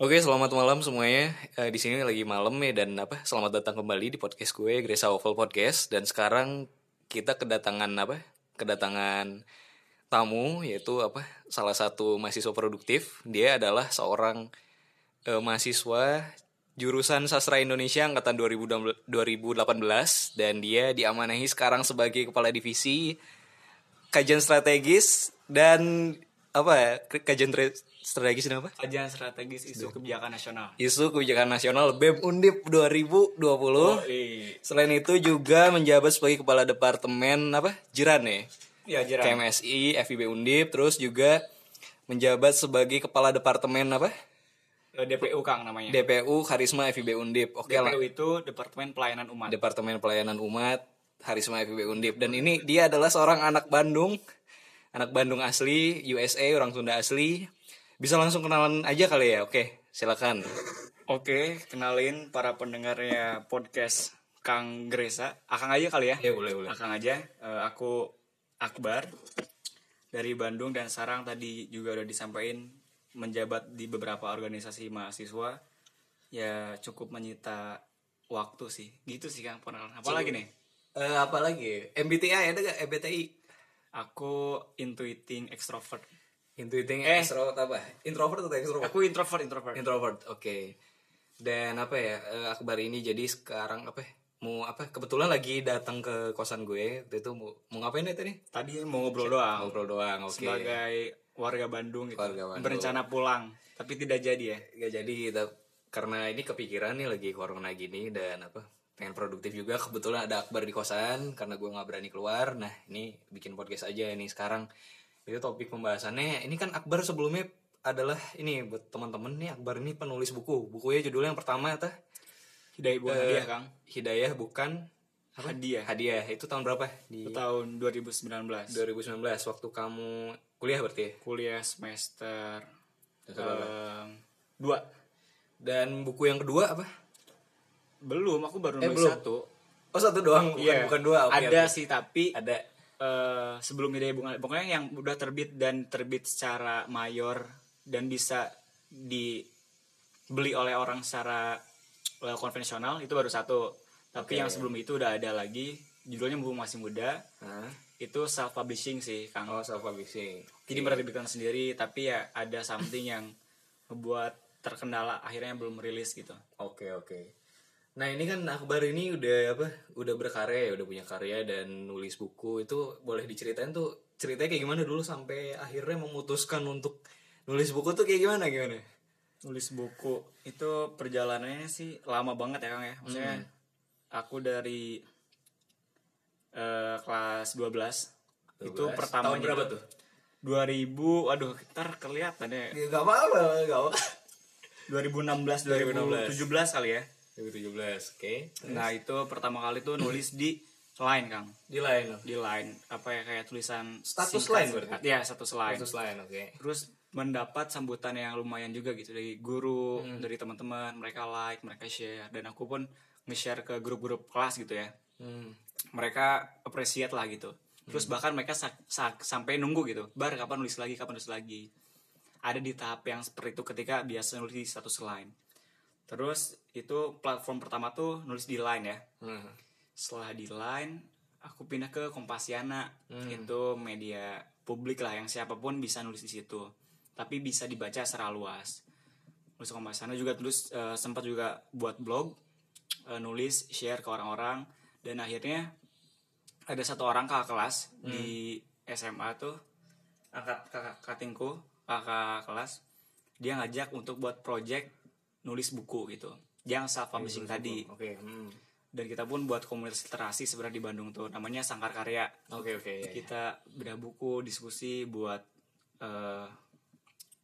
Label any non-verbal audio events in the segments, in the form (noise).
Oke, selamat malam semuanya. Eh, di sini lagi malam ya dan apa? Selamat datang kembali di podcast gue, Gresa Waffle Podcast. Dan sekarang kita kedatangan apa? Kedatangan tamu yaitu apa? Salah satu mahasiswa produktif. Dia adalah seorang eh, mahasiswa jurusan sastra Indonesia angkatan 2018 dan dia diamanahi sekarang sebagai kepala divisi kajian strategis dan apa ya? Kajian strategis ini apa? Kajian strategis isu kebijakan nasional. Isu kebijakan nasional BEM Undip 2020. iya. Selain itu juga menjabat sebagai kepala departemen apa? Jiran ya. Ya, Jiran. KMSI, FIB Undip, terus juga menjabat sebagai kepala departemen apa? Eh, DPU Kang namanya. DPU Karisma FIB Undip. Oke lah. DPU itu Departemen Pelayanan Umat. Departemen Pelayanan Umat Karisma FIB Undip dan ini dia adalah seorang anak Bandung. Anak Bandung asli, USA, orang Sunda asli. Bisa langsung kenalan aja kali ya. Oke, silakan. Oke, kenalin para pendengarnya podcast Kang Gresa. Akang aja kali ya. Ya, boleh, boleh. Akang aja. Eh, aku Akbar dari Bandung dan Sarang tadi juga udah disampaikan menjabat di beberapa organisasi mahasiswa. Ya cukup menyita waktu sih. Gitu sih Kang pengenalan. Apalagi nih? Eh, apa lagi? MBTI ada gak? MBTI? Aku intuiting extrovert. Intuiting Eh. extrovert apa? Introvert atau extrovert? Aku introvert, introvert. Introvert, oke. Dan apa ya? eh, Akbar ini jadi sekarang apa? ya, Mau apa? Kebetulan lagi datang ke kosan gue. Waktu itu mau, mau ngapain ya tadi? Tadi mau ngobrol doang. Ngobrol doang, oke. Sebagai warga Bandung gitu. Warga Bandung. Berencana pulang, tapi tidak jadi ya. Gak jadi kita karena ini kepikiran nih lagi corona gini dan apa? Pengen produktif juga. Kebetulan ada Akbar di kosan karena gue nggak berani keluar. Nah ini bikin podcast aja ini sekarang. Itu topik pembahasannya. Ini kan Akbar sebelumnya adalah ini buat teman-teman nih Akbar ini penulis buku. Bukunya judulnya yang pertama tah Hidayah bukan Eh, hadiah, Kang. Hidayah bukan Hadiah. hadiah. Itu tahun berapa? Di Itu tahun 2019. 2019 waktu kamu kuliah berarti ya? Kuliah semester em, dua. Dan buku yang kedua apa? Belum, aku baru Eh, nulis belum. satu. Oh satu doang, bukan, Iya. bukan dua. Oke, Ada oke. sih, tapi Ada. Eh, sebelum Hidayah bukan pokoknya yang udah terbit dan terbit secara mayor dan bisa dibeli oleh orang secara eh, konvensional itu baru satu. Tapi Oke. yang sebelum itu udah ada lagi judulnya Mumpung Masih Muda. Hah? Itu self publishing sih, Kang. Oh self publishing. Jadi menerbitkan sendiri tapi ya ada something yang membuat terkendala akhirnya belum rilis gitu. Oke oke. Nah ini kan Akbar ini udah apa? Udah berkarya ya, udah punya karya dan nulis buku itu boleh diceritain tuh ceritanya kayak gimana dulu sampai akhirnya memutuskan untuk nulis buku tuh kayak gimana gimana? Nulis buku itu perjalanannya sih lama banget ya Kang ya. Maksudnya aku dari eh, kelas 12, itu 12. pertama Tahun berapa tuh? 2000, waduh, ntar kelihatan ya. Ya, gak apa-apa, gak apa. 2016, 2017 kali ya. 2017, oke. Nah, itu pertama kali tuh nulis di Line, Kang. Di lain loh. Di Line, apa ya kayak tulisan Status singkat- Line berarti? Iya, status Line. Status lain, oke. Terus mendapat sambutan yang lumayan juga gitu dari guru, dari teman-teman, mereka like, mereka share dan aku pun nge-share ke grup-grup kelas gitu ya. Hmm. Mereka appreciate lah gitu. Terus bahkan mereka sa- sa- sampai nunggu gitu. Bar kapan nulis lagi, kapan nulis lagi. Ada di tahap yang seperti itu ketika biasa nulis di status line. Terus itu platform pertama tuh nulis di line ya. Hmm. Setelah di line, aku pindah ke Kompasiana. Itu media publik lah yang siapa pun bisa nulis di situ. Tapi bisa dibaca secara luas. Nulis Kompasiana juga terus eh, sempat juga buat blog, eh, nulis, share ke orang-orang dan akhirnya ada satu orang kakak kelas di SMA tuh angkat kakak katingku kakak kelas dia ngajak untuk buat project nulis buku gitu yang self publishing tadi Oke. hmm. dan kita pun buat komunitas literasi sebenarnya di Bandung tuh namanya Sangkar Karya Oke oke. iya, iya. kita bedah buku diskusi buat eh,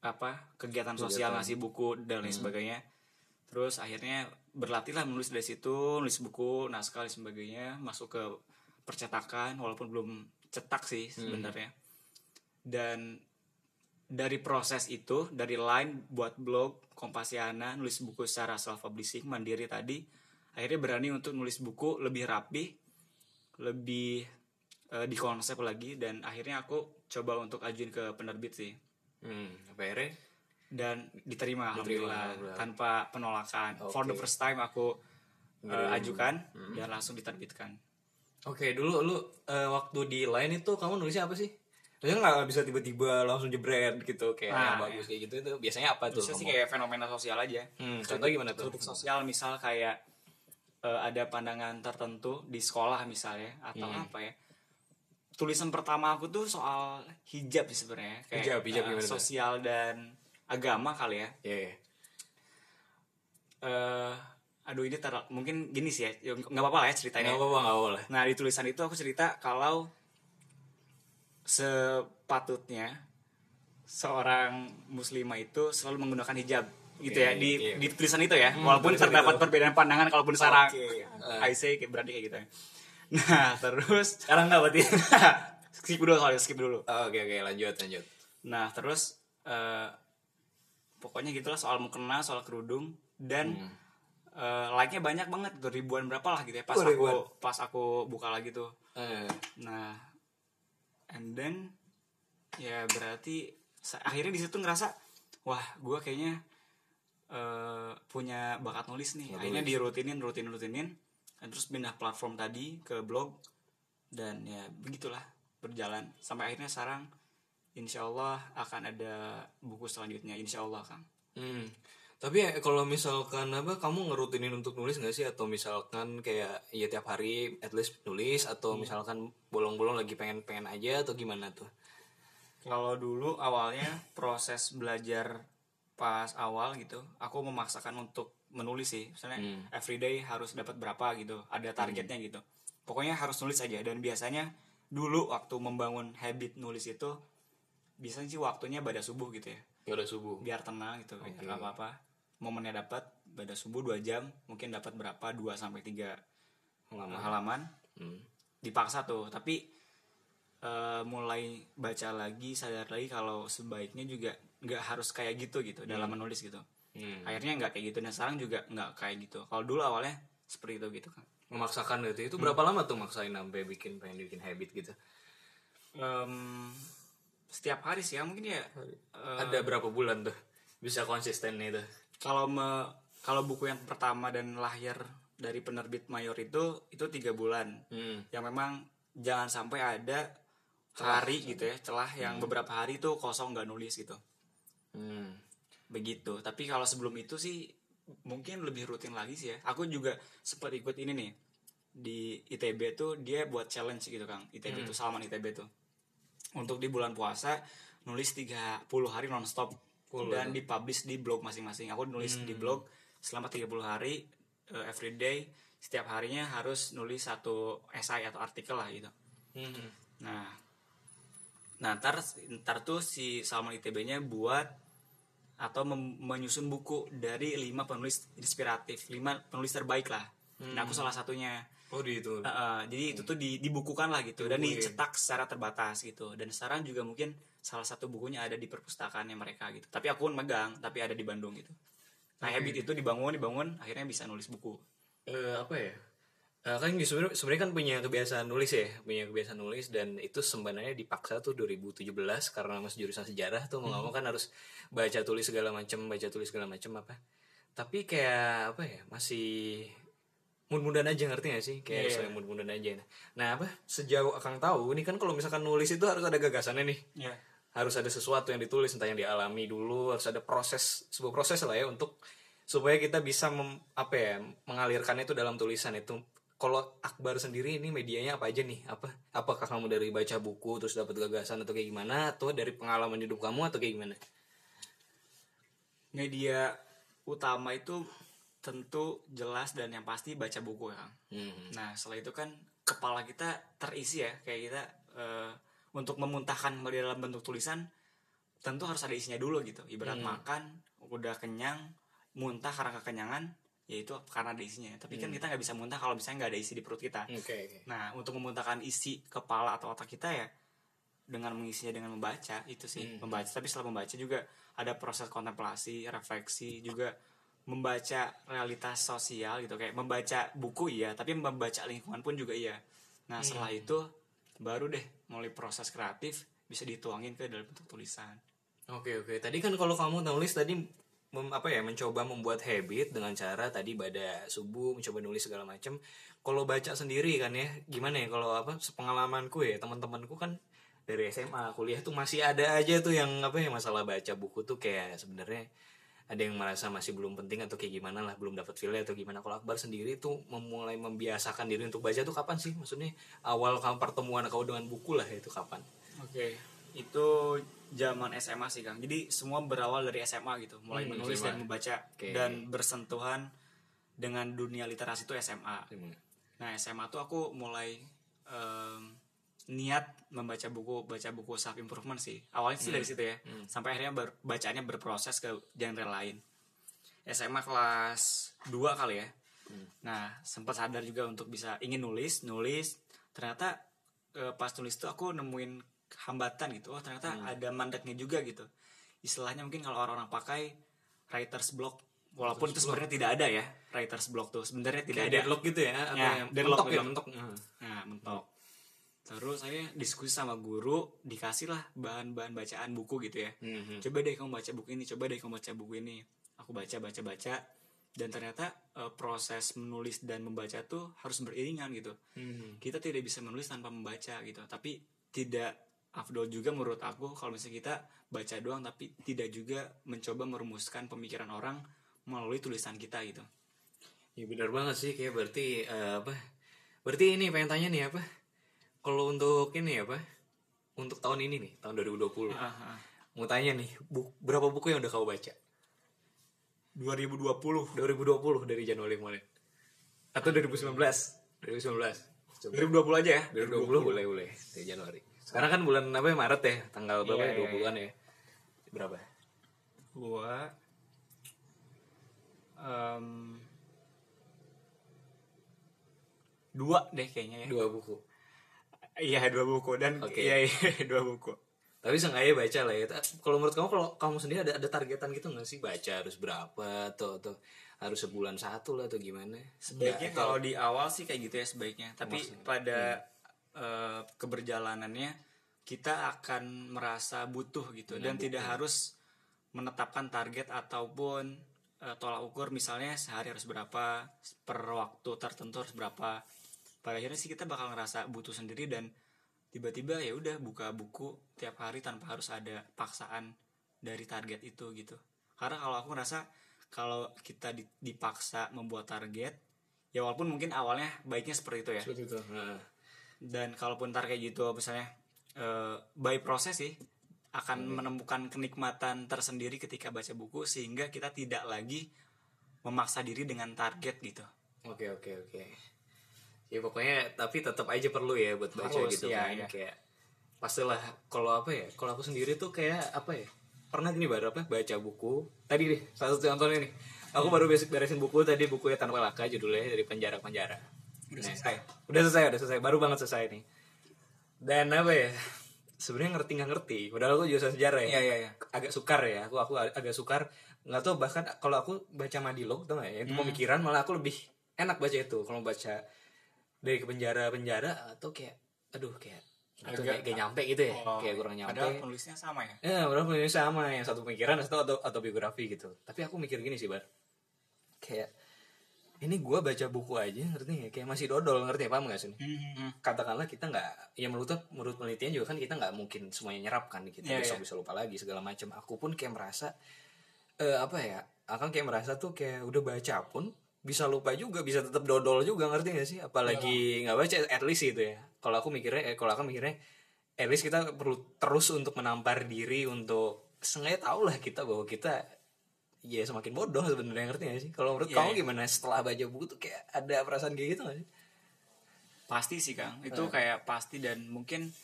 apa kegiatan sosial ngasih buku dan lain sebagainya terus akhirnya berlatihlah menulis dari situ nulis buku naskah dan sebagainya masuk ke percetakan walaupun belum cetak sih sebenarnya dan dari proses itu dari line buat blog Kompasiana nulis buku secara self publishing mandiri tadi akhirnya berani untuk nulis buku lebih rapi lebih eh, dikonsep lagi dan akhirnya aku coba untuk ajuin ke penerbit sih Hmm. Akhirnya? dan diterima, Diterima, alhamdulillah alhamdulillah. tanpa penolakan for Oke. the first time aku uh, Ngirim. ajukan Hmm. dan langsung diterbitkan Oke, dulu lu eh, waktu di line itu kamu nulisnya apa sih? Maksudnya nggak bisa tiba-tiba langsung jebret gitu kayak Nah, yang bagus kayak gitu itu biasanya apa tuh? bisa sih kayak fenomena sosial aja Hmm, contoh gimana tuh? kritik sosial misal kayak eh, ada pandangan tertentu di sekolah misalnya atau Hmm. apa ya tulisan pertama aku tuh soal hijab sih sebenarnya kayak Hijab, hijab gimana tuh? sosial dan agama kali ya Iya, iya. eh aduh ini mungkin gini sih ya ya, nggak apa-apa lah ya ceritanya Nggak apa-apa, nggak apa-apa lah. nah di tulisan itu aku cerita kalau sepatutnya seorang muslimah itu selalu menggunakan hijab gitu Oke, ya di iya. di tulisan itu ya Hmm, walaupun terdapat itu. perbedaan pandangan kalaupun sekarang Oke. (laughs) I say kayak berarti kayak gitu ya. nah (laughs) terus Sekarang nggak berarti? (laughs) skip dulu soalnya skip dulu Oh, Oke, oke, lanjut, lanjut. nah terus eh, pokoknya gitulah soal mukena soal kerudung dan Hmm. eh, like-nya banyak banget tuh ribuan berapa lah gitu ya pas Oh, aku ribuan. pas aku buka lagi tuh Eh, Nah, and then ya berarti akhirnya di situ ngerasa wah gue kayaknya eh, punya bakat nulis nih. Akhirnya nulis. dirutinin, rutinin, rutinin, dan terus pindah platform tadi ke blog dan ya begitulah berjalan sampai akhirnya sekarang insya Allah akan ada buku selanjutnya insya Allah kang. Hmm. Tapi ya, kalau misalkan apa kamu ngerutinin untuk nulis nggak sih atau misalkan kayak ya tiap hari at least nulis atau misalkan bolong-bolong lagi pengen-pengen aja atau gimana tuh? Kalau dulu awalnya proses belajar pas awal gitu, aku memaksakan untuk menulis sih. Misalnya Hmm. everyday harus dapat berapa gitu, ada targetnya gitu. Pokoknya harus nulis aja dan biasanya dulu waktu membangun habit nulis itu biasanya sih waktunya pada subuh gitu ya. Ya udah subuh. Biar tenang gitu, nggak apa-apa. Momennya dapat pada subuh 2 jam, mungkin dapat berapa 2 sampai 3 Lama. halaman Hmm. dipaksa tuh tapi eh, mulai baca lagi sadar lagi kalau sebaiknya juga nggak harus kayak gitu gitu dalam menulis gitu Hmm. akhirnya nggak kayak gitu dan sekarang juga nggak kayak gitu kalau dulu awalnya seperti itu gitu kan Memaksakan gitu. Itu berapa lama tuh maksain sampai bikin pengen bikin habit gitu? Em, setiap hari sih ya mungkin ya eh, Ada berapa bulan tuh bisa konsisten itu? Kalau me- kalau buku yang pertama dan lahir dari penerbit mayor itu itu tiga bulan. Hmm. yang memang jangan sampai ada hari gitu ya celah yang beberapa hari tuh kosong nggak nulis gitu. Hmm. begitu. Tapi kalau sebelum itu sih mungkin lebih rutin lagi sih ya. Aku juga sempat ikut ini nih. Di ITB tuh dia buat challenge gitu kang. ITB tuh Salman ITB tuh. Untuk di bulan puasa nulis 30 hari nonstop dan dipublish di blog masing-masing aku nulis di blog selama 30 hari eh, everyday setiap harinya harus nulis satu esai atau artikel lah gitu Hmm. Nah, nah ntar, ntar tuh si Salman ITB-nya buat atau menyusun buku dari lima penulis inspiratif, lima penulis terbaik lah. Nah, aku salah satunya. Oh di itu. Uh, uh, jadi itu tuh di- dibukukan lah gitu dan Dibukuin. dicetak secara terbatas gitu. Dan sekarang juga mungkin salah satu bukunya ada di perpustakaannya mereka gitu. Tapi aku pun megang, tapi ada di Bandung gitu. Nah, habit itu dibangun, dibangun, akhirnya bisa nulis buku. eh apa ya Eh, kan sebenarnya sebenarnya kan punya kebiasaan nulis ya punya kebiasaan nulis dan itu sebenarnya dipaksa tuh 2017 karena masih jurusan sejarah tuh mau mau kan harus baca tulis segala macam baca tulis segala macam apa tapi kayak apa ya masih mud-mudan aja ngerti gak sih kayak Iya. yeah. mud-mudan aja nah apa sejauh akang tahu ini kan kalau misalkan nulis itu harus ada gagasannya nih Ya. Harus ada sesuatu yang ditulis entah yang dialami dulu harus ada proses sebuah proses lah ya untuk supaya kita bisa mem- apa ya mengalirkannya itu dalam tulisan itu. Kalau Akbar sendiri ini medianya apa aja nih? Apa apakah kamu dari baca buku terus dapat gagasan atau kayak gimana? Atau dari pengalaman hidup kamu atau kayak gimana? Media utama itu tentu jelas dan yang pasti baca buku ya. Hmm. Nah setelah itu kan kepala kita terisi ya kayak kita eh, untuk memuntahkan di dalam bentuk tulisan tentu harus ada isinya dulu gitu. Ibarat Hmm. makan udah kenyang muntah karena kekenyangan yaitu karena ada isinya. Tapi kan kita nggak bisa muntah kalau misalnya nggak ada isi di perut kita. oke Nah untuk memuntahkan isi kepala atau otak kita ya dengan mengisinya dengan membaca itu sih Hmm. membaca. Tapi setelah membaca juga ada proses kontemplasi, refleksi juga membaca realitas sosial gitu kayak membaca buku iya tapi membaca lingkungan pun juga iya nah Hmm. setelah itu baru deh mulai proses kreatif bisa dituangin ke dalam bentuk tulisan Oke oke. Tadi kan kalau kamu nulis tadi mem- apa ya mencoba membuat habit dengan cara tadi pada subuh mencoba nulis segala macam. Kalau baca sendiri kan ya gimana ya kalau apa sepengalamanku ya teman-temanku kan dari SMA kuliah tuh masih ada aja tuh yang apa ya masalah baca buku tuh kayak sebenarnya ada yang merasa masih belum penting atau kayak gimana lah belum dapat feel atau gimana kalau Akbar sendiri tuh memulai membiasakan diri untuk baca tuh kapan sih maksudnya awal kamu pertemuan kau dengan buku lah itu kapan Oke, itu zaman SMA sih Kang. Jadi semua berawal dari SMA gitu, mulai Hmm, menulis SMA. dan membaca Oke. dan bersentuhan dengan dunia literasi itu SMA. Nah SMA tuh aku mulai em, niat membaca buku, baca buku self improvement sih. Awalnya sih dari situ ya, sampai akhirnya ber- bacaannya berproses ke genre lain. SMA kelas 2 kali ya. Nah sempat sadar juga untuk bisa ingin nulis, nulis. Ternyata eh, pas nulis tuh aku nemuin hambatan gitu. Oh ternyata ada mandeknya juga gitu. Istilahnya mungkin kalau orang-orang pakai writer's block. Walaupun itu sebenarnya tidak ada ya writer's block tuh. Sebenarnya tidak Kayak ada. deadlock gitu ya atau Ya, yang deadlock, mentok ya deadlock. mentok Nah. Nah, mentok. Terus saya diskusi sama guru, dikasih lah bahan-bahan bacaan buku gitu ya. Mhm. Coba deh kamu baca buku ini, coba deh kamu baca buku ini. Aku baca, baca, baca. Dan ternyata eh, proses menulis dan membaca tuh harus beriringan gitu. Mhm. Kita tidak bisa menulis tanpa membaca gitu. Tapi tidak afdol juga menurut aku kalau misalnya kita baca doang tapi tidak juga mencoba merumuskan pemikiran orang melalui tulisan kita gitu. Ya benar banget sih kayak berarti eh, apa? Berarti ini pengen tanya nih apa? Kalau untuk ini apa? Untuk tahun ini nih, tahun 2020. Ah, ah. Mau tanya nih, bu- berapa buku yang udah kau baca? 2020 2020 dari Januari kemarin. Atau 2019? 2019. Coba. 2020 aja ya 2020 boleh boleh dari Januari. Sekarang kan bulan apa ya Maret ya, tanggal berapa Iya, ya? iya, 20-an ya. Berapa? gua em, dua deh kayaknya ya Dua buku. Iya dua buku. Dan Oke. iya, iya (laughs) dua buku. Tapi sengaja baca lah ya. Kalau menurut kamu kalau kamu sendiri ada ada targetan gitu nggak sih? Baca harus berapa atau atau harus sebulan satu lah atau gimana? sebaiknya Nggak, kalau di awal sih kayak gitu ya sebaiknya. Tapi Maksudnya, pada eh, keberjalanannya kita akan merasa butuh gitu. Dan tidak harus menetapkan target ataupun eh, tolak ukur. Misalnya sehari harus berapa per waktu tertentu harus berapa pada akhirnya sih kita bakal ngerasa butuh sendiri dan tiba-tiba ya udah buka buku tiap hari tanpa harus ada paksaan dari target itu gitu karena kalau aku ngerasa kalau kita di- dipaksa membuat target ya walaupun mungkin awalnya baiknya seperti itu ya seperti itu. Nah. dan kalaupun kayak gitu misalnya eh, by proses sih akan menemukan kenikmatan tersendiri ketika baca buku sehingga kita tidak lagi memaksa diri dengan target gitu Oke oke oke. Ya pokoknya tapi tetap aja perlu ya buat baca Harus, gitu iya, kan iya. kayak pastilah kalau apa ya kalau aku sendiri tuh kayak apa ya pernah gini baru apa baca buku tadi deh salah satu contohnya nih aku baru beres beresin buku tadi bukunya tanpa laka judulnya dari penjara penjara Udah Nah, selesai? udah selesai udah selesai baru banget selesai nih dan apa ya sebenarnya ngerti nggak ngerti padahal aku jurusan sejarah ya Iya, iya, iya. agak sukar ya aku aku agak sukar nggak tahu bahkan kalau aku baca madilog tuh nggak ya itu Hmm. pemikiran malah aku lebih enak baca itu kalau baca dari ke penjara penjara atau kayak aduh kayak itu kayak, kayak nyampe gitu ya? Oh, kayak kurang nyampe. padahal penulisnya sama ya? Ya berapa ini sama yang satu pemikiran atau atau autobiografi gitu. Tapi aku mikir gini sih bar. Kayak ini gua baca buku aja ngerti nggak kayak masih dodol ngerti ya? Paham nggak sih? Hmm, katakanlah kita nggak ya menurut menurut penelitian juga kan kita nggak mungkin semuanya nyerap kan kita Iya, besok iya. bisa lupa lagi segala macam. Aku pun kayak merasa eh, apa ya? Akan kayak merasa tuh kayak udah baca pun bisa lupa juga bisa tetap dodol juga ngerti gak sih? Apalagi nggak baca at least itu ya. Kalau aku mikirnya eh, kalau aku mikirnya at least kita perlu terus untuk menampar diri untuk sengaja tahu lah kita bahwa kita ya semakin bodoh sebenarnya ngerti gak sih? Kalau menurut Iya, kamu iya. gimana? Setelah baca buku tuh kayak ada perasaan kayak gitu gak sih? Pasti sih kang. Itu kayak pasti dan mungkin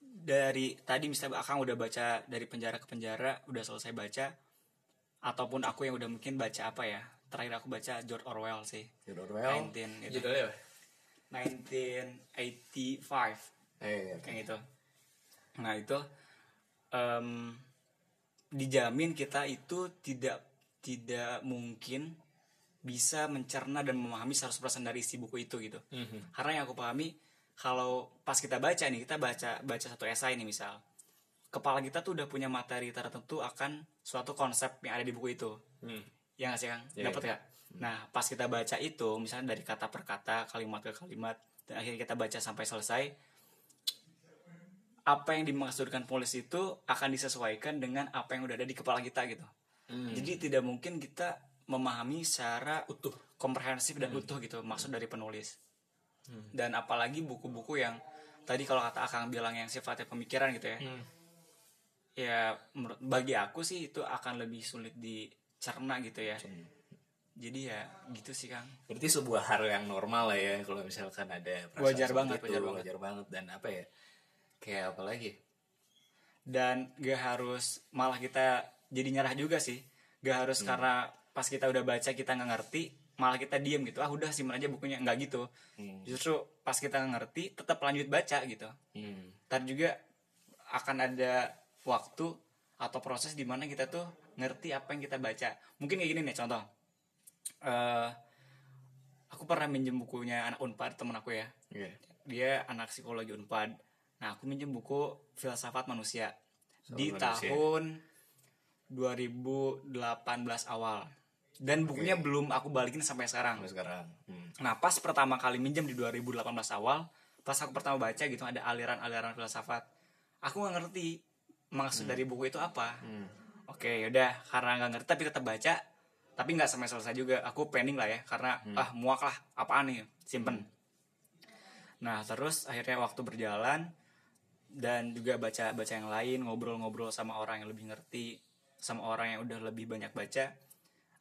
dari tadi misalnya akang udah baca dari penjara ke penjara udah selesai baca ataupun aku yang udah mungkin baca apa ya terakhir aku baca George Orwell sih. George Orwell. 19 gitu. judulnya apa? 1985 Eh, kayak gitu. Nah itu em, dijamin kita itu tidak tidak mungkin bisa mencerna dan memahami 100% dari isi buku itu gitu. Karena yang aku pahami kalau pas kita baca nih kita baca baca satu esai nih misal kepala kita tuh udah punya materi tertentu akan suatu konsep yang ada di buku itu. Hmm. Ya nggak sih kang? Iya, dapat nggak? Nah pas kita baca itu misalnya dari kata per kata kalimat ke kalimat dan akhirnya kita baca sampai selesai apa yang dimaksudkan polis itu akan disesuaikan dengan apa yang udah ada di kepala kita gitu. Hmm. jadi tidak mungkin kita memahami secara utuh. komprehensif Hmm. dan utuh gitu maksud dari penulis. Dan apalagi buku-buku yang tadi kalau kata akang bilang yang sifatnya pemikiran gitu ya. Hmm. ya menurut bagi aku sih itu akan lebih sulit dicerna gitu ya jadi ya gitu sih kang Berarti sebuah hal yang normal lah ya kalau misalkan ada perasaan Wajar seperti banget, itu, wajar banget. wajar banget dan apa ya? Kayak apa lagi? dan gak harus malah kita jadi nyerah juga sih gak harus karena pas kita udah baca kita nggak ngerti malah kita diem gitu ah udah simpen aja bukunya nggak gitu Hmm. justru pas kita nggak ngerti tetap lanjut baca gitu Hmm. ntar juga akan ada waktu atau proses di mana kita tuh ngerti apa yang kita baca mungkin kayak gini nih contoh Eh aku pernah minjem bukunya anak unpad temen aku ya Iya. dia anak psikologi unpad nah aku minjem buku filsafat manusia di manusia. tahun 2018 awal dan bukunya belum aku balikin sampai sekarang Sampai sekarang. Hmm. Nah pas pertama kali minjem di 2018 awal Pas aku pertama baca gitu ada aliran-aliran filsafat Aku nggak ngerti maksud dari buku itu apa Hmm. Oke yaudah. Karena nggak ngerti tapi tetap baca. Tapi nggak sampai selesai juga. Aku pending lah ya karena ah muak lah. Apaan nih? Simpen. Nah terus akhirnya waktu berjalan Dan juga baca-baca yang lain Ngobrol-ngobrol sama orang yang lebih ngerti Sama orang yang udah lebih banyak baca.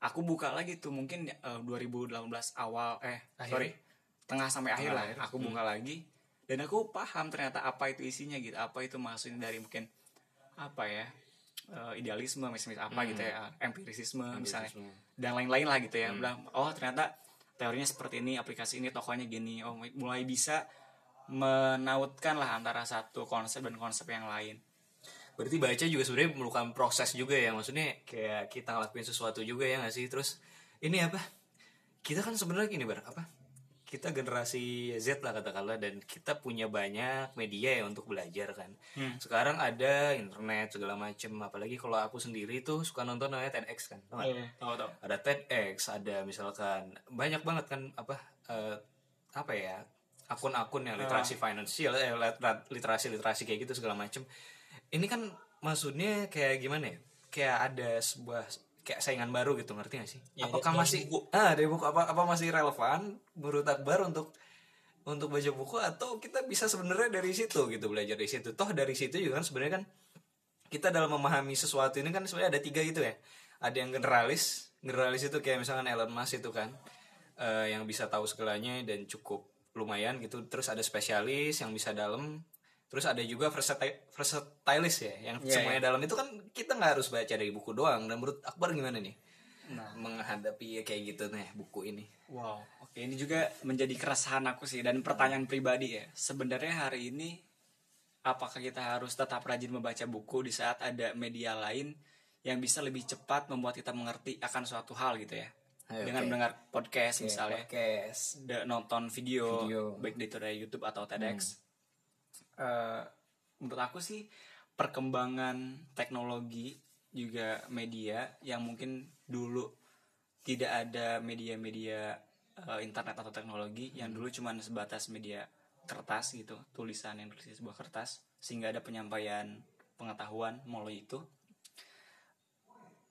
Aku buka lagi tuh mungkin eh, 2018 awal Eh Akhir. sorry Tengah sampai akhir Tengah lah. akhir. Aku buka lagi Dan aku paham ternyata apa itu isinya gitu. Apa itu maksudnya dari mungkin Apa ya eh, Idealisme misalnya apa gitu ya Empirisisme, misalnya dan lain-lain lah gitu ya bilang oh ternyata teorinya seperti ini aplikasi ini tokonya gini oh mulai bisa menautkan lah antara satu konsep dan konsep yang lain Berarti baca juga sebenarnya memerlukan proses juga ya. Maksudnya kayak kita ngelakuin sesuatu juga ya nggak sih? Terus ini apa? Kita kan sebenarnya gini bar apa? Kita generasi Z lah katakanlah dan kita punya banyak media ya untuk belajar kan. Sekarang ada internet segala macem. Apalagi kalau aku sendiri tuh suka nonton namanya TEDx kan. Tahu tahu ada TEDx, ada misalkan banyak banget kan apa eh, apa ya akun-akun yang literasi finansial, eh, lit- literasi literasi kayak gitu segala macem. Ini kan maksudnya kayak gimana ya? Kayak ada sebuah kayak saingan baru gitu ngerti gak sih? Ya, Apakah masih ah dari buku apa apa masih relevan menurut Akbar untuk untuk baca buku atau kita bisa sebenarnya dari situ gitu belajar dari situ. Toh dari situ juga kan sebenarnya kan kita dalam memahami sesuatu ini kan sebenarnya ada tiga gitu ya ada yang generalis generalis itu kayak misalkan Elon Musk itu kan eh, yang bisa tahu segalanya dan cukup lumayan gitu terus ada spesialis yang bisa dalam terus ada juga versatile versatilis ya yang Iya, semuanya dalam itu kan kita nggak harus baca dari buku doang. Dan menurut Akbar gimana nih? Nah. menghadapi ya kayak gitu nih buku ini. Wow oke. Ini juga menjadi keresahan aku sih dan pertanyaan pribadi ya. Sebenarnya hari ini apakah kita harus tetap rajin membaca buku di saat ada media lain yang bisa lebih cepat membuat kita mengerti akan suatu hal gitu ya? Ayo, dengan oke. mendengar podcast misalnya. podcast. Nonton video, Video. baik itu dari YouTube atau TEDx. Eh, menurut aku sih perkembangan teknologi juga media yang mungkin dulu tidak ada media-media eh, internet atau teknologi yang dulu cuma sebatas media kertas gitu tulisan yang tulis sebuah kertas sehingga ada penyampaian pengetahuan melalui itu.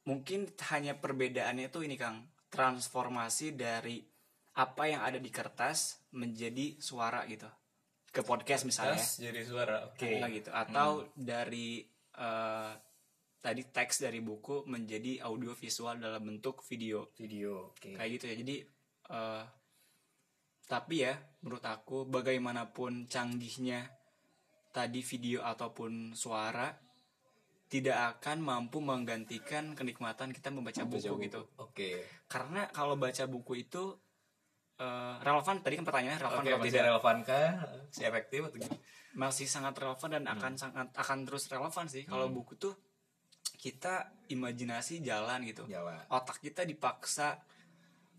Mungkin hanya perbedaannya itu ini Kang transformasi dari apa yang ada di kertas menjadi suara gitu ke podcast misalnya Terus jadi suara oke. Nah, gitu? Atau dari eh, tadi teks dari buku menjadi audio visual dalam bentuk video. Video oke. Kayak gitu ya. Jadi eh, tapi ya menurut aku bagaimanapun canggihnya tadi video ataupun suara tidak akan mampu menggantikan kenikmatan kita membaca buku, Baca gitu. oke. Karena kalau baca buku itu eh, relevan tadi kan pertanyaannya relevan Oke, nggak, Mas? tidak relevankah si efektif atau gimana? masih sangat relevan dan akan sangat akan terus relevan sih. Kalau buku tuh kita imajinasi jalan gitu. Jalan. otak kita dipaksa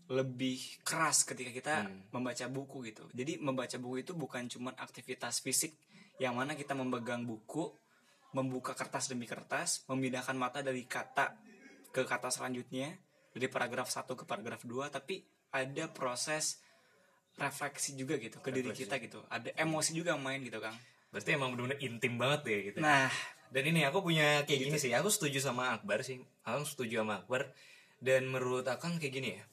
lebih keras ketika kita membaca buku gitu. Jadi membaca buku itu bukan cuma aktivitas fisik yang mana kita memegang buku membuka kertas demi kertas memindahkan mata dari kata ke kata selanjutnya dari paragraf 1 ke paragraf 2 tapi ada proses refleksi juga gitu ke diri kita gitu. Ada emosi juga main gitu kang. Berarti emang benar-benar intim banget deh gitu. Nah. Dan ini aku punya kayak gini sih aku setuju sama Akbar sih. Aku setuju sama Akbar. Dan menurut Akang kayak gini ya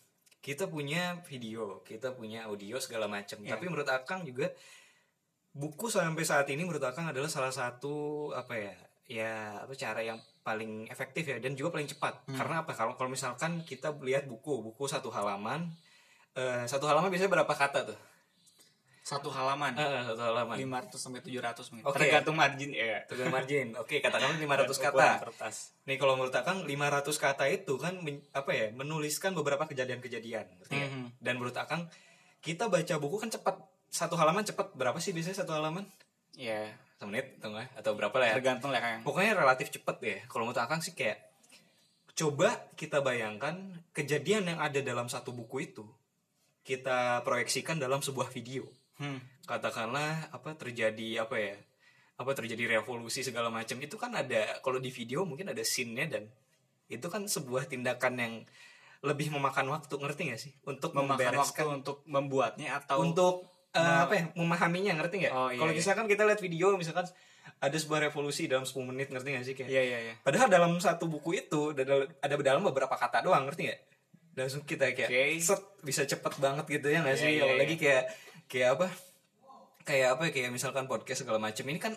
kita punya video kita punya audio segala macam. Tapi menurut Akang juga buku sampai saat ini menurut Akang adalah salah satu apa ya ya apa cara yang paling efektif ya dan juga paling cepat. Karena apa? Kalau kalau misalkan kita lihat buku buku satu halaman eh, satu halaman biasanya berapa kata tuh satu halaman Eh, satu halaman 500 sampai 700 mungkin Oke. tergantung margin ya Tegang margin oke katakan (laughs) 500 Ukuran kata kertas Nih kalau menurut Akang 500 kata itu kan men- apa ya menuliskan beberapa kejadian-kejadian, ngerti nggak? Mhm. Dan menurut Akang kita baca buku kan cepat satu halaman cepat berapa sih biasanya satu halaman? ya Satu menit atau? Atau berapa lah ya? tergantung lah kang Pokoknya relatif cepet ya. Kalau menurut Akang sih kayak coba kita bayangkan kejadian yang ada dalam satu buku itu kita proyeksikan dalam sebuah video. hmm. Katakanlah apa terjadi apa ya? Apa terjadi revolusi segala macam itu kan ada kalau di video mungkin ada scene-nya dan itu kan sebuah tindakan yang lebih memakan waktu ngerti gak sih untuk memakan waktu untuk membuatnya atau untuk eh, apa ya memahaminya ngerti nggak Oh, iya, kalau iya. misalkan kita lihat video misalkan ada sebuah revolusi dalam 10 menit ngerti gak sih kayak iya iya iya padahal dalam satu buku itu ada ada dalam beberapa kata doang ngerti nggak langsung kita kayak Oke. set bisa cepet banget gitu ya nggak Iya, sih iya, apalagi iya. kayak kayak apa kayak apa ya, kayak misalkan podcast segala macam ini kan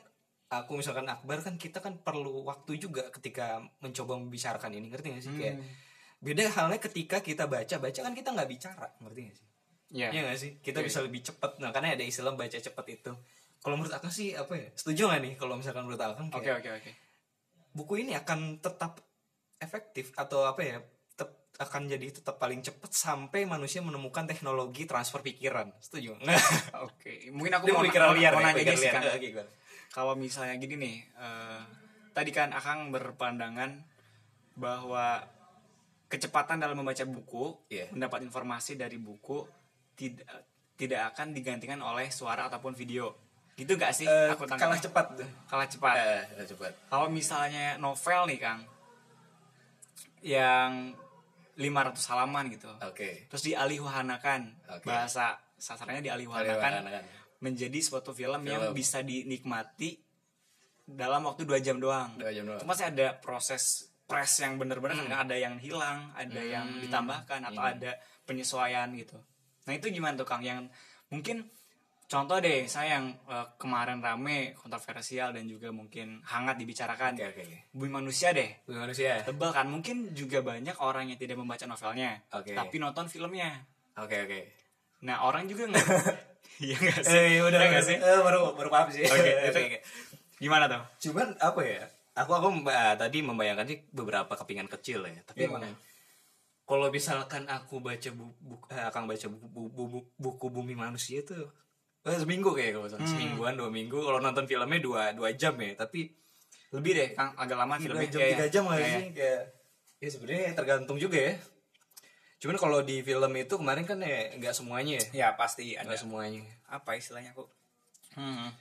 aku misalkan Akbar kan kita kan perlu waktu juga ketika mencoba membicarakan ini ngerti gak sih kayak Hmm. beda halnya ketika kita baca baca kan kita nggak bicara ngerti gak sih Iya. Iya gak sih? Kita Iya, bisa lebih cepat. Nah, karena ada istilah baca cepat itu. Kalau menurut Akang sih apa ya? Setuju gak nih kalau misalkan menurut Akang Oke kayak oke oke. buku ini akan tetap efektif atau apa ya? Akan jadi tetap paling cepat sampai manusia menemukan teknologi transfer pikiran. Setuju? (laughs) Oke, mungkin aku Dia mau, pikiran liar mau ya, nanya liar. kan. Kalau misalnya gini nih, eh, tadi kan Akang berpandangan bahwa kecepatan dalam membaca buku, Iya. mendapat informasi dari buku tidak tidak akan digantikan oleh suara ataupun video. Gitu gak sih? Eh, aku tangkap. kalah cepat. Kalah cepat. Kalah cepat. Kalau misalnya novel nih Kang, yang 500 halaman gitu, Oke. terus dialihwahanakan Oke. bahasa sasarannya dialihwahanakan Alihwahanakan. menjadi suatu film, yang Film. bisa dinikmati dalam waktu dua jam doang. Dua jam doang. Hmm. Itu masih ada proses press yang bener-bener kan ada yang hilang, ada yang ditambahkan atau ada penyesuaian gitu. Nah itu gimana tuh Kang? Yang mungkin contoh deh saya yang eh, kemarin rame kontroversial dan juga mungkin hangat dibicarakan Oke, oke, oke. bumi manusia deh Bumi manusia. tebal kan mungkin juga banyak orang yang tidak membaca novelnya Oke. tapi nonton filmnya Oke, oke. nah orang juga nggak (laughs) iya nggak sih Eh, udah Iya nggak nggak sih? Eh, baru baru paham sih. (laughs) oke oke. gimana tuh cuman apa ya aku aku memba- tadi membayangkan sih beberapa kepingan kecil ya tapi Iya. emang kalau misalkan aku baca buku akan baca buku, buku, buku bumi manusia itu eh, seminggu kayak kalau misalkan. semingguan dua minggu. Kalau nonton filmnya dua dua jam ya. Tapi lebih deh kang agak lama filmnya jam Iya, tiga iya. jam nggak Iya, iya. kayak ya sebenarnya tergantung juga ya. Cuman kalau di film itu kemarin kan ya nggak semuanya ya. Ya pasti ada. nggak semuanya. Apa istilahnya kok? Hmm.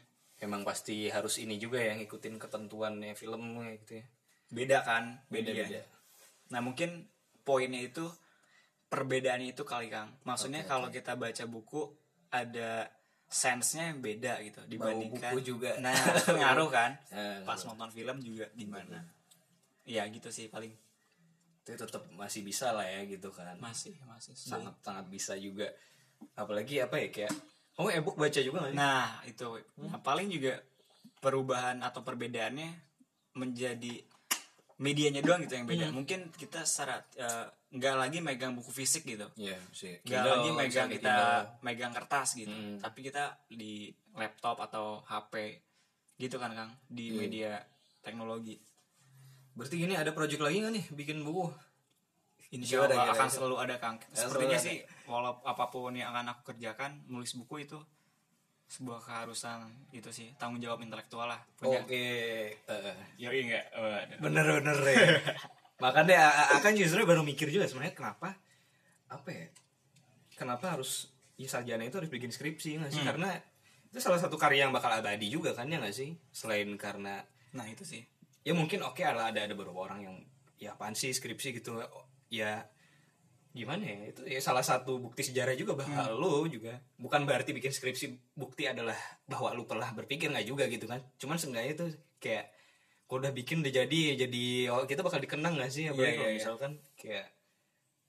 emang pasti harus ini juga ya ngikutin ketentuannya filmnya gitu ya. Beda kan? Beda media. beda. Nah mungkin poinnya itu perbedaannya itu kali kang. Maksudnya Oke, kalau kita baca buku ada sensenya yang beda gitu dibandingkan buku juga. (laughs) nah ngaruh kan? (laughs) Eh, pas nonton film juga gimana? Ya gitu sih paling. Itu tetap masih bisa lah ya gitu kan. Masih masih sangat sangat bisa juga. Apalagi apa ya kayak kamu ebook baca juga nggak nah itu. Nah, paling juga perubahan atau perbedaannya menjadi medianya doang gitu yang beda. Mungkin kita secara eh, nggak lagi megang buku fisik gitu. Iya sih nggak lagi megang kita Kindle. megang kertas gitu. Hmm. tapi kita di laptop atau HP gitu kan kang di Iya. media teknologi. Berarti gini ada project lagi nggak nih bikin buku? Insya Allah gimana, akan gimana? selalu ada kang. Ya, sepertinya sih walau apa pun yang akan aku kerjakan nulis buku itu sebuah keharusan itu sih tanggung jawab intelektual lah. Punya oke. Eh, Yoi enggak bener bener ya (laughs) makanya akan justru baru mikir juga sebenarnya kenapa apa ya kenapa harus ya sarjana itu harus bikin skripsi nggak sih? Hmm. karena itu salah satu karya yang bakal abadi juga kan ya nggak sih? Selain karena nah itu sih. ya mungkin oke lah ada ada beberapa orang yang ya apaan sih skripsi gitu ya gimana ya itu ya salah satu bukti sejarah juga bahwa lo juga bukan berarti bikin skripsi bukti adalah bahwa lu telah berpikir nggak juga gitu kan? Cuman seenggaknya itu kayak kalau udah bikin udah jadi ya jadi oh, kita bakal dikenang gak sih? Apalagi Iya, kalau iya, iya. misalkan kayak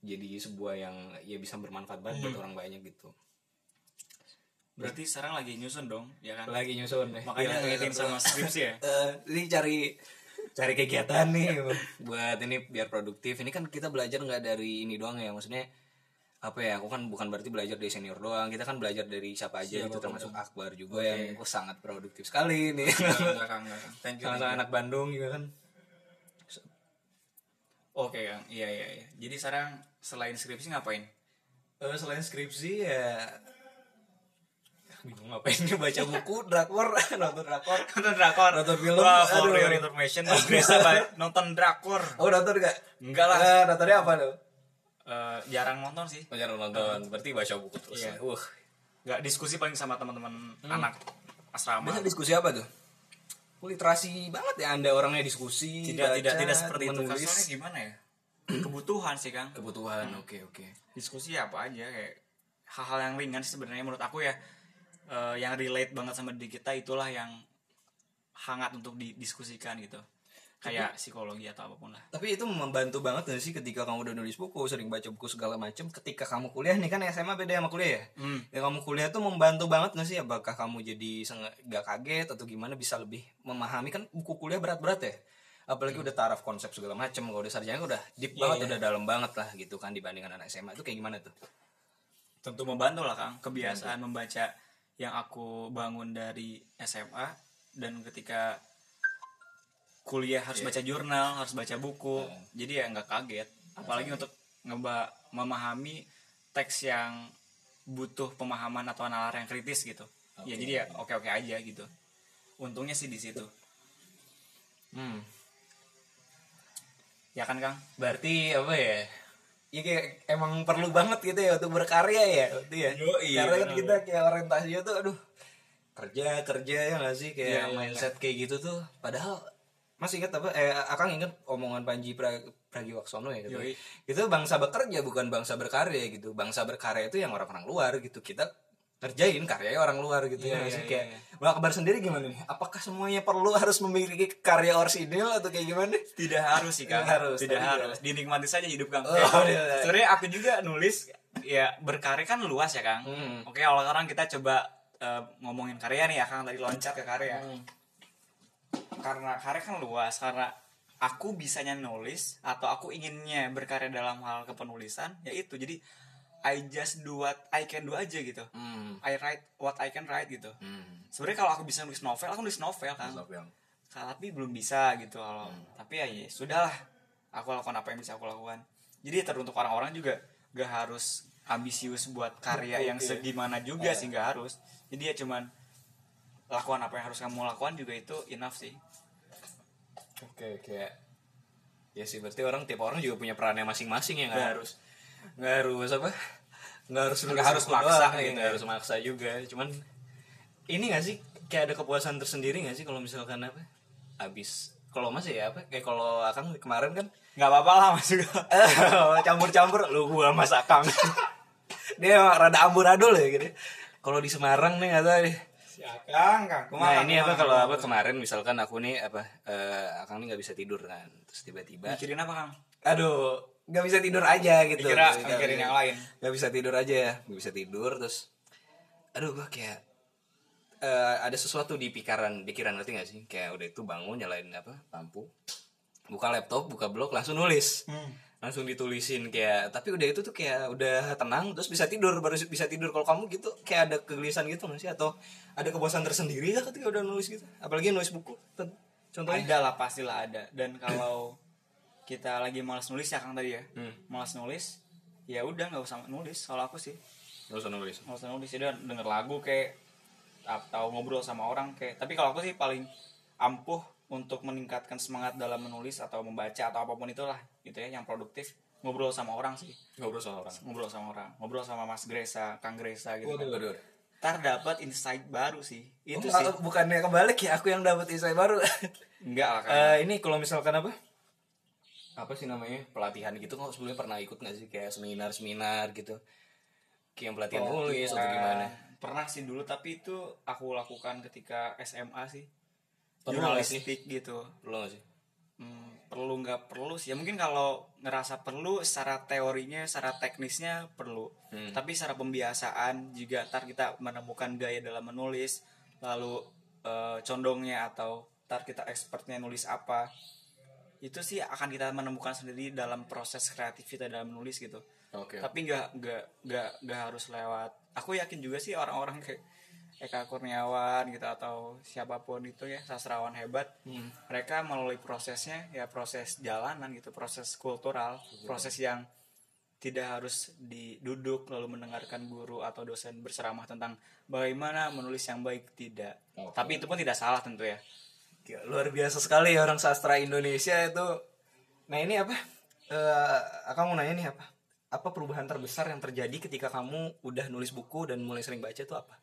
jadi sebuah yang ya bisa bermanfaat banget buat orang banyak gitu. Berarti sekarang lagi nyusun dong ya kan? Lagi nyusun. Deh makanya Gila, ngingetin sama skripsi ya? (laughs) Eh, ini cari cari kegiatan nih buat ini biar produktif. Ini kan kita belajar nggak dari ini doang ya maksudnya apa ya aku kan bukan berarti belajar dari senior doang kita kan belajar dari siapa aja itu termasuk Akbar juga yang oh, sangat produktif sekali nih. Enggak, Kang. thank you, thank sama you. anak Bandung juga kan. Oke Kang. Iya iya iya. Jadi sekarang selain skripsi ngapain? Eh, selain skripsi ya bingung ngapain (laughs) baca buku drakor (laughs) nonton drakor. Nonton drakor? Nonton film, Wah, for aduh. your information (laughs) nonton drakor. Oh nonton gak Enggak lah. Eh, nontonnya apa tuh Eh, jarang nonton sih Banyak nonton, berarti baca buku terus Iya. ya. Wah, nggak diskusi paling sama teman-teman anak asrama Biasa diskusi apa tuh? Literasi banget ya anda orangnya diskusi. tidak tidak baca, tidak seperti itu menulis. kasarnya gimana ya kebutuhan sih kang Kebutuhan, oke oke. diskusi apa aja kayak hal-hal yang ringan sih sebenarnya menurut aku ya eh, yang relate banget sama diri kita itulah yang hangat untuk didiskusikan gitu kayak psikologi atau apa pun lah Tapi itu membantu banget gak sih ketika kamu udah nulis buku, sering baca buku segala macam. Ketika kamu kuliah nih kan SMA beda sama kuliah ya. Hmm. Ya kamu kuliah tuh membantu banget gak sih? Apakah kamu jadi seng- gak kaget atau gimana bisa lebih memahami kan buku kuliah berat-berat ya. Apalagi udah taraf konsep segala macam. Kalau udah sarjana udah deep banget, udah dalam banget lah gitu kan dibandingkan anak SMA itu kayak gimana tuh? tentu membantu lah kang kebiasaan membaca yang aku bangun dari SMA dan ketika kuliah harus baca jurnal harus baca buku. Jadi ya nggak kaget. Apalagi untuk ngeba memahami teks yang butuh pemahaman atau nalar yang kritis gitu. Ya jadi ya oke oke aja gitu. Untungnya sih di situ. Hmm. ya kan kang? Berarti apa ya? Ya kayak emang perlu banget gitu ya untuk berkarya ya, itu ya. Yoi, Karena kan kita kayak orientasinya tuh aduh kerja kerja ya nggak sih? Kayak Iya, iya, mindset kayak gitu tuh. Padahal masih ingat apa? Eh, akang ingat omongan Panji pra, Pragiwaksono ya gitu. Yoi. Itu bangsa bekerja bukan bangsa berkarya gitu. Bangsa berkarya itu yang orang-orang luar gitu. Kita kerjain karyanya orang luar gitu ya Iya, nggak sih iya, kayak. Bang Akbar sendiri gimana nih? Apakah semuanya perlu harus memiliki karya orsinil atau kayak gimana? tidak harus sih kang Tidak harus, tidak harus dinikmati saja hidup kang Oh, Kayak, iya, iya. sebenarnya aku juga nulis ya berkarya kan luas ya kang Hmm. oke awal orang kita coba eh, ngomongin karya nih ya kang tadi loncat ke karya Hmm. Karena karya kan luas karena aku bisanya nulis atau aku inginnya berkarya dalam hal kepenulisan ya itu. Jadi I just do what I can do aja gitu. Hmm. I write what I can write gitu. Hmm. sebenarnya kalau aku bisa nulis novel aku nulis novel kan. Novel. tapi belum bisa gitu kalau tapi ya, ya sudahlah. Aku lakukan apa yang bisa aku lakukan. Jadi teruntuk orang-orang juga gak harus ambisius buat karya yang segimana juga sih gak harus. Jadi ya cuman lakukan apa yang harus kamu lakukan juga itu enough sih. Oke, kayak ya sih berarti orang tiap orang juga punya perannya masing-masing ya nggak harus nggak harus apa nggak harus Nggak harus maksa doang, gitu nggak ya. harus maksa juga. Cuman ini nggak sih kayak ada kepuasan tersendiri nggak sih kalau misalkan apa habis kalau mas ya apa kayak kalau akang kemarin kan nggak apa-apa lah mas juga (laughs) campur-campur lu gua mas akang. (laughs) Dia rada amburadul ya gitu. Kalau di Semarang nih nggak tahu deh kang kang Nah ini apa kalau apa kemarin misalkan aku nih apa eh, akang nih nggak bisa tidur kan terus tiba-tiba mikirin apa kang? Aduh nggak bisa tidur aja gitu. Dikira Nggak- mikirin yang lain. nggak bisa tidur aja nggak bisa tidur terus aduh gua kayak eh, ada sesuatu di pikiran pikiran ngerti gak sih? Kayak udah itu bangun nyalain apa lampu buka laptop buka blog langsung nulis langsung ditulisin kayak tapi udah itu tuh kayak udah tenang terus bisa tidur baru bisa tidur. Kalau kamu gitu kayak ada kegelisahan gitu nggak sih? Atau ada kepuasan tersendiri ya ketika udah nulis gitu? Apalagi nulis buku contohnya? Ada lah pastilah ada. Dan kalau kita lagi malas nulis ya kang tadi ya? Hmm. malas nulis ya udah nggak usah nulis. Kalau aku sih nggak usah nulis. nggak usah nulis. Ya denger lagu kayak atau ngobrol sama orang kayak tapi kalau aku sih paling ampuh untuk meningkatkan semangat dalam menulis atau membaca atau apa pun itulah gitu ya yang produktif ngobrol sama orang sih ngobrol sama orang ngobrol sama orang ngobrol sama Mas Gresa Kang Gresa gitu kan. waduh ntar dapat insight baru sih itu itu sih bukannya kebalik ya aku yang dapat insight baru (laughs) enggak lah kan Eh, ini kalau misalkan apa? Apa sih namanya? Pelatihan gitu kok sebelumnya pernah ikut nggak sih kayak seminar-seminar gitu? Kayak yang pelatihan nulis atau Eh, gimana? pernah sih dulu tapi itu aku lakukan ketika SMA sih? Jurnalistik gitu. Belum nggak sih? Hmm, perlu nggak perlu sih. Ya mungkin kalau ngerasa perlu secara teorinya secara teknisnya perlu. Hmm. tapi secara pembiasaan juga ntar kita menemukan gaya dalam menulis lalu eh, condongnya atau ntar kita expertnya nulis apa. Itu sih akan kita menemukan sendiri dalam proses kreatif kita dalam menulis gitu. Oke. tapi nggak nggak nggak nggak harus lewat. Aku yakin juga sih orang-orang kayak Eka Kurniawan gitu atau siapa pun itu ya sastrawan hebat Hmm. mereka melalui prosesnya ya proses jalanan gitu proses kultural proses yang tidak harus diduduk lalu mendengarkan guru atau dosen berceramah tentang bagaimana menulis yang baik tidak Oke. tapi itu pun tidak salah tentu ya luar biasa sekali ya orang sastra Indonesia itu. Nah ini apa? Eh, aku mau nanya nih apa? Apa perubahan terbesar yang terjadi ketika kamu udah nulis buku dan mulai sering baca itu apa?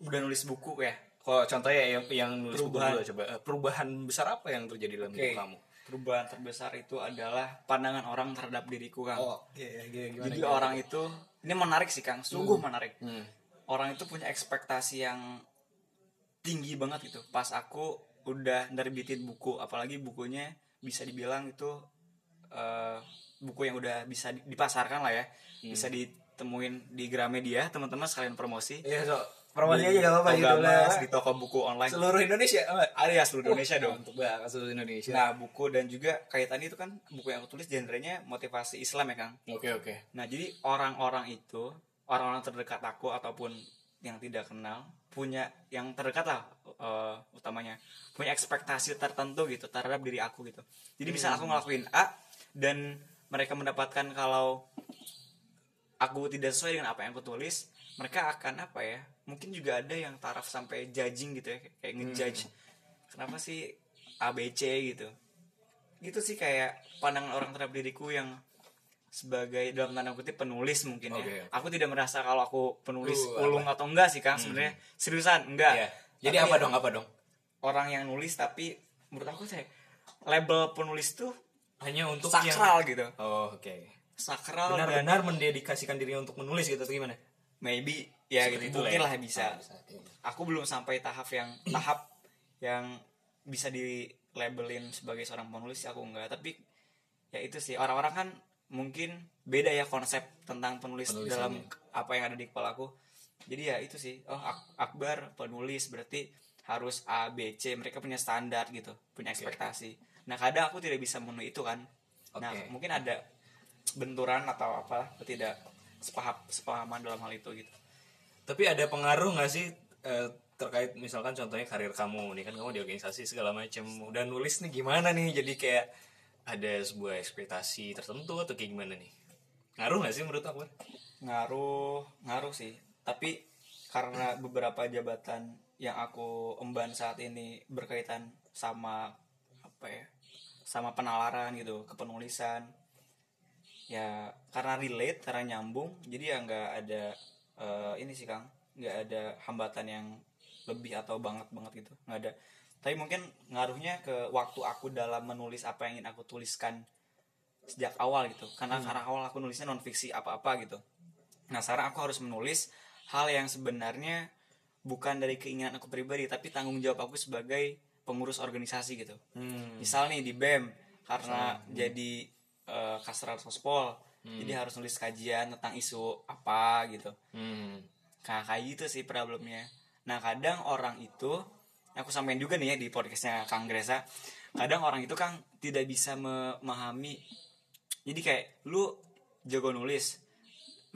Udah nulis buku ya Kalau contohnya yang, yang nulis Perubahan. buku dulu, coba Eh, perubahan besar apa yang terjadi dalam Oke. hidup kamu? perubahan terbesar itu adalah pandangan orang terhadap diriku kang Oh, iya, iya, gimana? jadi orang itu ini menarik sih kang sungguh menarik Hmm. orang itu punya ekspektasi yang tinggi banget gitu pas aku udah nerbitin buku apalagi bukunya bisa dibilang itu eh, buku yang udah bisa di- dipasarkan lah ya bisa ditemuin di Gramedia teman-teman sekalian promosi Iya, so promosi aja gak apa-apa gitu lah. di toko buku online Seluruh Indonesia, ada ya seluruh Indonesia dong Untuk banget seluruh Indonesia. nah buku dan juga kaitannya itu kan buku yang aku tulis genrenya motivasi Islam ya Kang Oke, oke. Nah, jadi orang-orang itu, orang-orang terdekat aku ataupun yang tidak kenal, punya yang terdekat lah eh, utamanya, punya ekspektasi tertentu gitu terhadap diri aku gitu. Jadi bisa aku ngelakuin A dan mereka mendapatkan kalau aku tidak sesuai dengan apa yang aku tulis, mereka akan apa ya? Mungkin juga ada yang taraf sampai judging gitu ya, kayak ngejudge. Kenapa sih ABC gitu? Gitu sih kayak pandangan orang terhadap diriku yang sebagai dalam tanda kutip penulis mungkin ya. Oke, oke. Aku tidak merasa kalau aku penulis Uh, ulung atau enggak sih Kang sebenarnya. Seriusan enggak. Iya. Jadi Tapi apa ya, dong? Apa dong? Orang yang nulis tapi menurut aku saya label penulis tuh Hanya untuk sakral gitu. yang Oh, oke. Sakral dan Benar-benar mendedikasikan dirinya untuk menulis gitu atau gimana? maybe ya Seperti gitu. itulah mungkin ya. lah bisa. Ah, bisa. Aku belum sampai tahap yang tahap yang bisa di labelin sebagai seorang penulis aku enggak. Tapi ya itu sih. Orang-orang kan mungkin beda ya konsep tentang penulis dalam apa yang ada di kepala aku. Jadi ya itu sih. Oh Ak- Akbar penulis berarti harus A B C. Mereka punya standar gitu punya ekspektasi. Nah kadang aku tidak bisa memenuhi itu kan. Nah Oke. mungkin ada benturan atau apa tidak sepaham sepahaman dalam hal itu gitu Tapi ada pengaruh nggak sih eh, terkait misalkan contohnya karir kamu nih kan kamu di organisasi segala macam udah nulis nih gimana nih? Jadi kayak ada sebuah ekspektasi tertentu atau kayak gimana nih? Ngaruh nggak sih menurut aku? Ngaruh ngaruh sih. Tapi karena beberapa jabatan yang aku emban saat ini berkaitan sama apa ya sama penalaran gitu kepenulisan ya karena relate karena nyambung jadi ya nggak ada eh, ini sih kang. Nggak ada hambatan yang lebih atau banget banget gitu. Nggak ada. Tapi mungkin ngaruhnya ke waktu aku dalam menulis apa yang ingin aku tuliskan sejak awal gitu. Karena karena awal aku nulisnya non fiksi apa apa gitu. Nah sekarang aku harus menulis hal yang sebenarnya bukan dari keinginan aku pribadi tapi tanggung jawab aku sebagai pengurus organisasi gitu. Hmm. misal nih di bem karena jadi eh, kasral sospol jadi harus nulis kajian tentang isu apa gitu. Hmm. Nah kayak gitu sih problemnya. Nah kadang orang itu Aku sampein juga nih ya di podcastnya Kang Gresa Kadang orang itu kan tidak bisa memahami. Jadi kayak lu jago nulis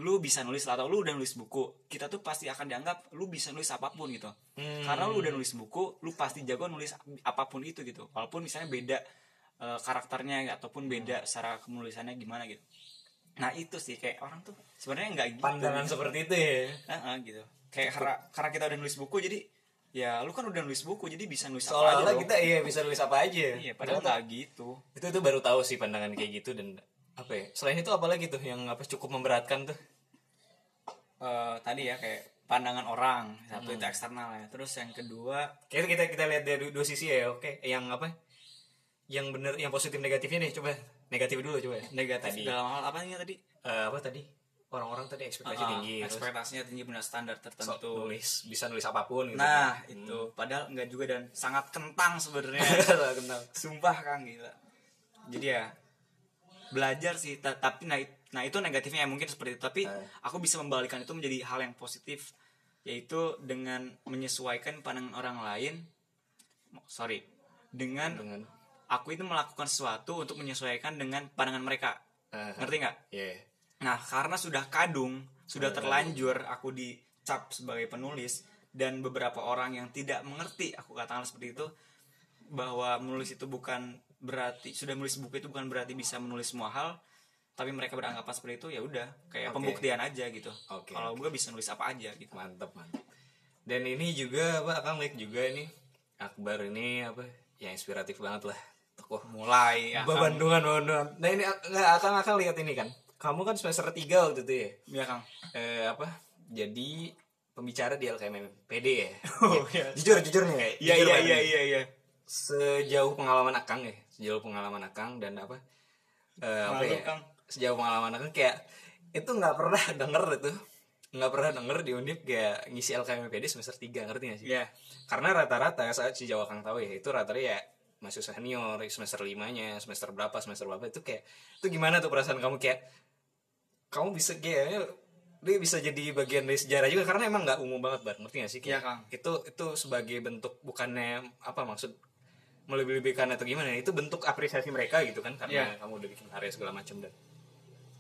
Lu bisa nulis atau lu udah nulis buku Kita tuh pasti akan dianggap lu bisa nulis apa pun gitu. Hmm. Karena lu udah nulis buku Lu pasti jago nulis apa pun itu gitu. Walaupun misalnya beda eh, karakternya Ataupun beda secara penulisannya gimana gitu Nah itu sih kayak orang tuh sebenarnya nggak gitu pandangan seperti itu ya. Heeh, gitu. Kayak karena karena kita udah nulis buku jadi ya lu kan udah nulis buku jadi bisa nulis apa aja kita iya bisa nulis apa aja. Iya padahal nggak gitu. itu tuh baru tahu sih pandangan kayak gitu dan apa ya selain itu apa lagi tuh yang apa cukup memberatkan tuh? Eh, tadi ya kayak pandangan orang satu itu eksternal ya. Terus yang kedua kita kita kita lihat dari dua sisi ya oke. Yang apa? Yang bener yang positif negatifnya nih coba negatif dulu coba. Negatif tadi. dalam hal apa nih tadi? Eh, apa tadi? Orang-orang tadi ekspektasi Ah, tinggi terus ekspektasinya tinggi benar standar tertentu. Nulis bisa nulis apa pun gitu. Nah itu. Padahal enggak juga dan sangat kentang sebenarnya. (laughs) Kenal sumpah kang gila. Jadi ya belajar sih. Ta- tapi nah, nah itu negatifnya ya mungkin seperti itu. Tapi Eh. aku bisa membalikan itu menjadi hal yang positif. Yaitu dengan menyesuaikan pandangan orang lain. Sorry. Dengan dengan aku itu melakukan sesuatu untuk menyesuaikan dengan pandangan mereka. Eh, ngerti nggak? Iya. Nah, karena sudah kadung, sudah terlanjur aku dicap sebagai penulis dan beberapa orang yang tidak mengerti, aku katakan seperti itu, bahwa menulis itu bukan berarti sudah menulis buku itu bukan berarti bisa menulis semua hal, tapi mereka beranggapan seperti itu ya udah kayak Oke. pembuktian aja gitu. Oke, Kalau gue bisa nulis apa aja gitu. mantap mantap dan ini juga apa akan lihat juga ini Akbar ini apa ya inspiratif banget lah tokoh Mulai ya. Ba- Bandungan Bandungan nah ini nggak akan akan lihat ini kan kamu kan semester 3 waktu itu ya Iya, Kang. eh, apa jadi pembicara di LKMM PD ya Oh, iya. jujur jujur nih ya Iya, iya, banget iya, nih. iya, iya. sejauh pengalaman Akang ya sejauh pengalaman Akang dan apa eh, apa ya Kang. sejauh pengalaman Akang kayak itu nggak pernah (laughs) denger itu nggak pernah denger di Undip kayak ngisi LKMPD semester 3 ngerti gak sih Iya. karena rata-rata saat sejauh Akang tahu ya itu rata-rata ya masih senior semester limanya semester berapa semester berapa itu kayak itu gimana tuh perasaan kamu? Kayak kamu bisa kayak dia bisa jadi bagian dari sejarah juga karena emang nggak umum banget bar. Ngerti gak sih? Kayak Iya, Kang. itu itu sebagai bentuk bukannya apa maksud melebih-lebihkan atau gimana ya, itu bentuk apresiasi mereka gitu kan karena Iya. kamu udah bikin karya segala macam dan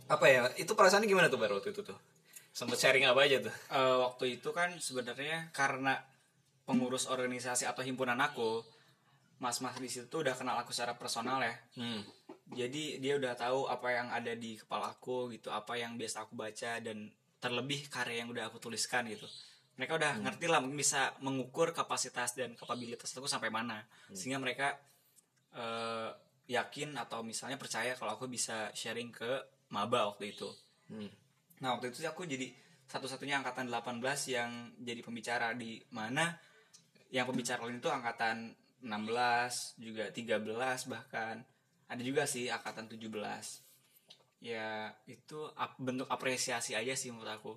apa ya itu perasaannya gimana tuh baru waktu itu tuh? Sempet sharing apa aja tuh? Eh, waktu itu kan sebenarnya karena pengurus organisasi atau himpunan aku, mas-mas di situ udah kenal aku secara personal ya. hmm. Jadi dia udah tahu apa yang ada di kepala aku gitu, apa yang biasa aku baca dan terlebih karya yang udah aku tuliskan gitu. Mereka udah ngerti lah mungkin bisa mengukur kapasitas dan kapabilitas aku sampai mana, sehingga mereka eh, yakin atau misalnya percaya kalau aku bisa sharing ke maba waktu itu. Hmm. Nah waktu itu aku jadi satu-satunya angkatan 18 yang jadi pembicara di mana yang pembicara lain itu angkatan 16 juga 13 bahkan. Ada juga sih angkatan 17 ya itu ap- bentuk apresiasi aja sih menurut aku.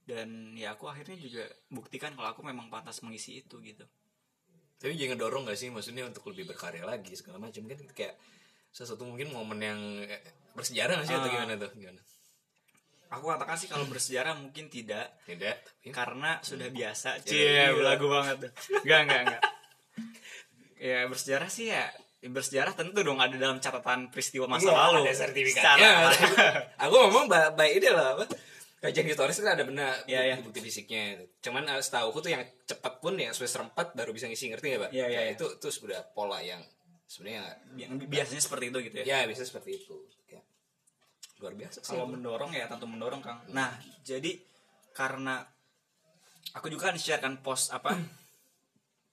Dan ya aku akhirnya juga buktikan kalau aku memang pantas mengisi itu gitu. Tapi jangan dorong gak sih? Maksudnya untuk lebih berkarya lagi segala macam. Kan kayak sesuatu mungkin momen yang eh, bersejarah gak sih atau Ah. gimana tuh? Gimana? Aku katakan sih kalau bersejarah mungkin tidak. Tidak tapi karena sudah biasa Ya, cie iya. belagu banget tuh. Enggak enggak enggak ya bersejarah sih ya bersejarah tentu dong ada dalam catatan peristiwa masa Iya, lalu. ada sertifikatnya (laughs) aku ngomong ba- baik ide lah apa kajian historis kan ada benar Iya, iya. bukti fisiknya cuman eh, setahu aku tuh yang cepat pun ya semester 4 baru bisa ngisi ngerti ya pak? Iya, iya, Kayak iya. itu itu sebenarnya pola yang sebenarnya yang biasanya seperti itu gitu ya? Ya bisa seperti itu. Kayak luar biasa sih. Kalau mendorong ya tentu mendorong kang. Nah jadi karena aku juga kan share kan post apa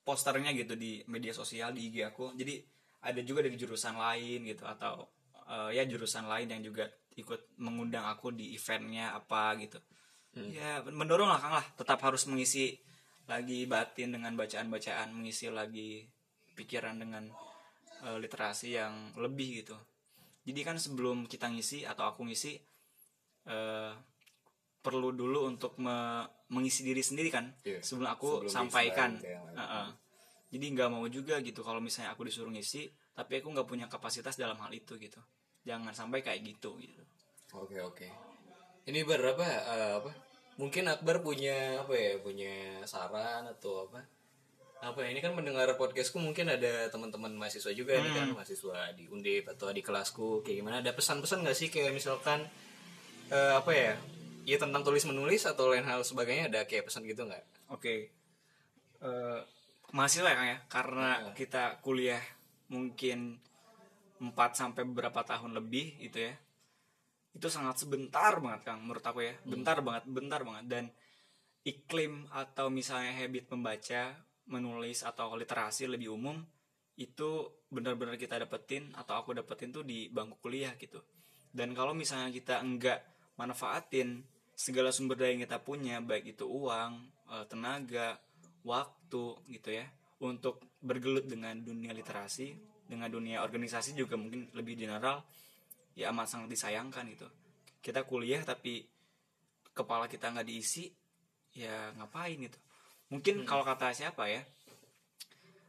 posternya gitu di media sosial di IG aku. Jadi ada juga dari jurusan lain gitu atau eh, ya jurusan lain yang juga ikut mengundang aku di eventnya apa gitu. Ya mendorong lah kang lah. Tetap harus mengisi lagi batin dengan bacaan-bacaan mengisi lagi pikiran dengan eh, literasi yang lebih gitu. Jadi kan sebelum kita ngisi atau aku ngisi eh, perlu dulu untuk me- mengisi diri sendiri kan Iya, sebelum aku sebelum sampaikan lain. Heeh. jadi nggak mau juga gitu kalau misalnya aku disuruh ngisi tapi aku nggak punya kapasitas dalam hal itu gitu jangan sampai kayak gitu gitu Oke oke. Ini berapa eh, apa? Mungkin Akbar punya apa ya? Punya saran atau apa? Apa ya? Ini kan mendengar podcastku mungkin ada teman-teman mahasiswa juga nih kan mahasiswa di Undip atau di kelasku kayak gimana? Ada pesan-pesan nggak sih kayak misalkan eh, apa ya? Ya tentang tulis menulis atau lain hal sebagainya ada kayak pesan gitu nggak? Oke. Eh mahasiswa ya Kang ya, karena kita kuliah mungkin 4 sampai beberapa tahun lebih gitu ya. Itu sangat sebentar banget Kang menurut aku ya. Bentar banget, bentar banget dan iklim atau misalnya habit membaca, menulis atau literasi lebih umum itu benar-benar kita dapetin atau aku dapetin tuh di bangku kuliah gitu. Dan kalau misalnya kita enggak manfaatin segala sumber daya yang kita punya, baik itu uang, eh, tenaga, waktu gitu ya, untuk bergelut dengan dunia literasi, dengan dunia organisasi juga mungkin lebih general ya amat sangat disayangkan gitu. Kita kuliah tapi kepala kita nggak diisi ya ngapain gitu. Mungkin kalau kata siapa ya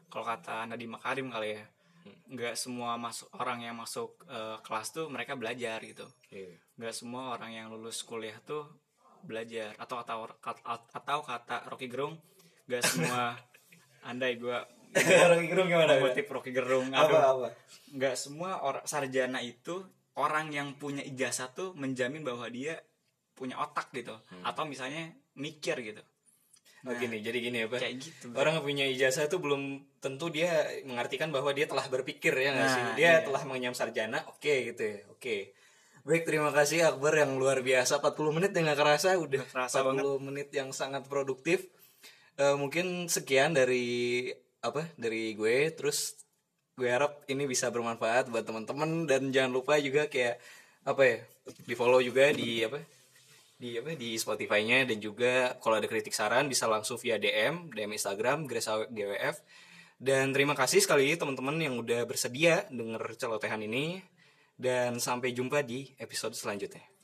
kalau kata Nadiem Makarim kali ya nggak semua masuk orang yang masuk eh, kelas tuh mereka belajar gitu. Nggak semua orang yang lulus kuliah tuh belajar. Atau atau atau kata Rocky Gerung nggak semua (laughs) andai gue (laughs) Orang Gerung gimana? mengutip Rocky Gerung Apa aduh. apa? nggak semua orang sarjana itu orang yang punya ijazah tuh menjamin bahwa dia punya otak gitu. Atau misalnya mikir gitu Oh, gini, jadi gini ya, Pak. kayak gitu Orang yang punya ijazah itu belum tentu dia mengartikan bahwa dia telah berpikir ya nggak sih? Nah, Dia iya. telah mengenyam sarjana, oke gitu ya. Oke. Baik, terima kasih Akbar yang luar biasa 40 menit yang nggak kerasa udah kerasa 40 menit yang sangat produktif. Eh, mungkin sekian dari apa? Dari gue terus gue harap ini bisa bermanfaat buat teman-teman dan jangan lupa juga kayak apa ya? Di follow juga di apa? Di apa di Spotify-nya dan juga kalau ada kritik saran bisa langsung via DM DM Instagram Gresa GWF dan terima kasih sekali teman-teman yang udah bersedia denger celotehan ini dan sampai jumpa di episode selanjutnya.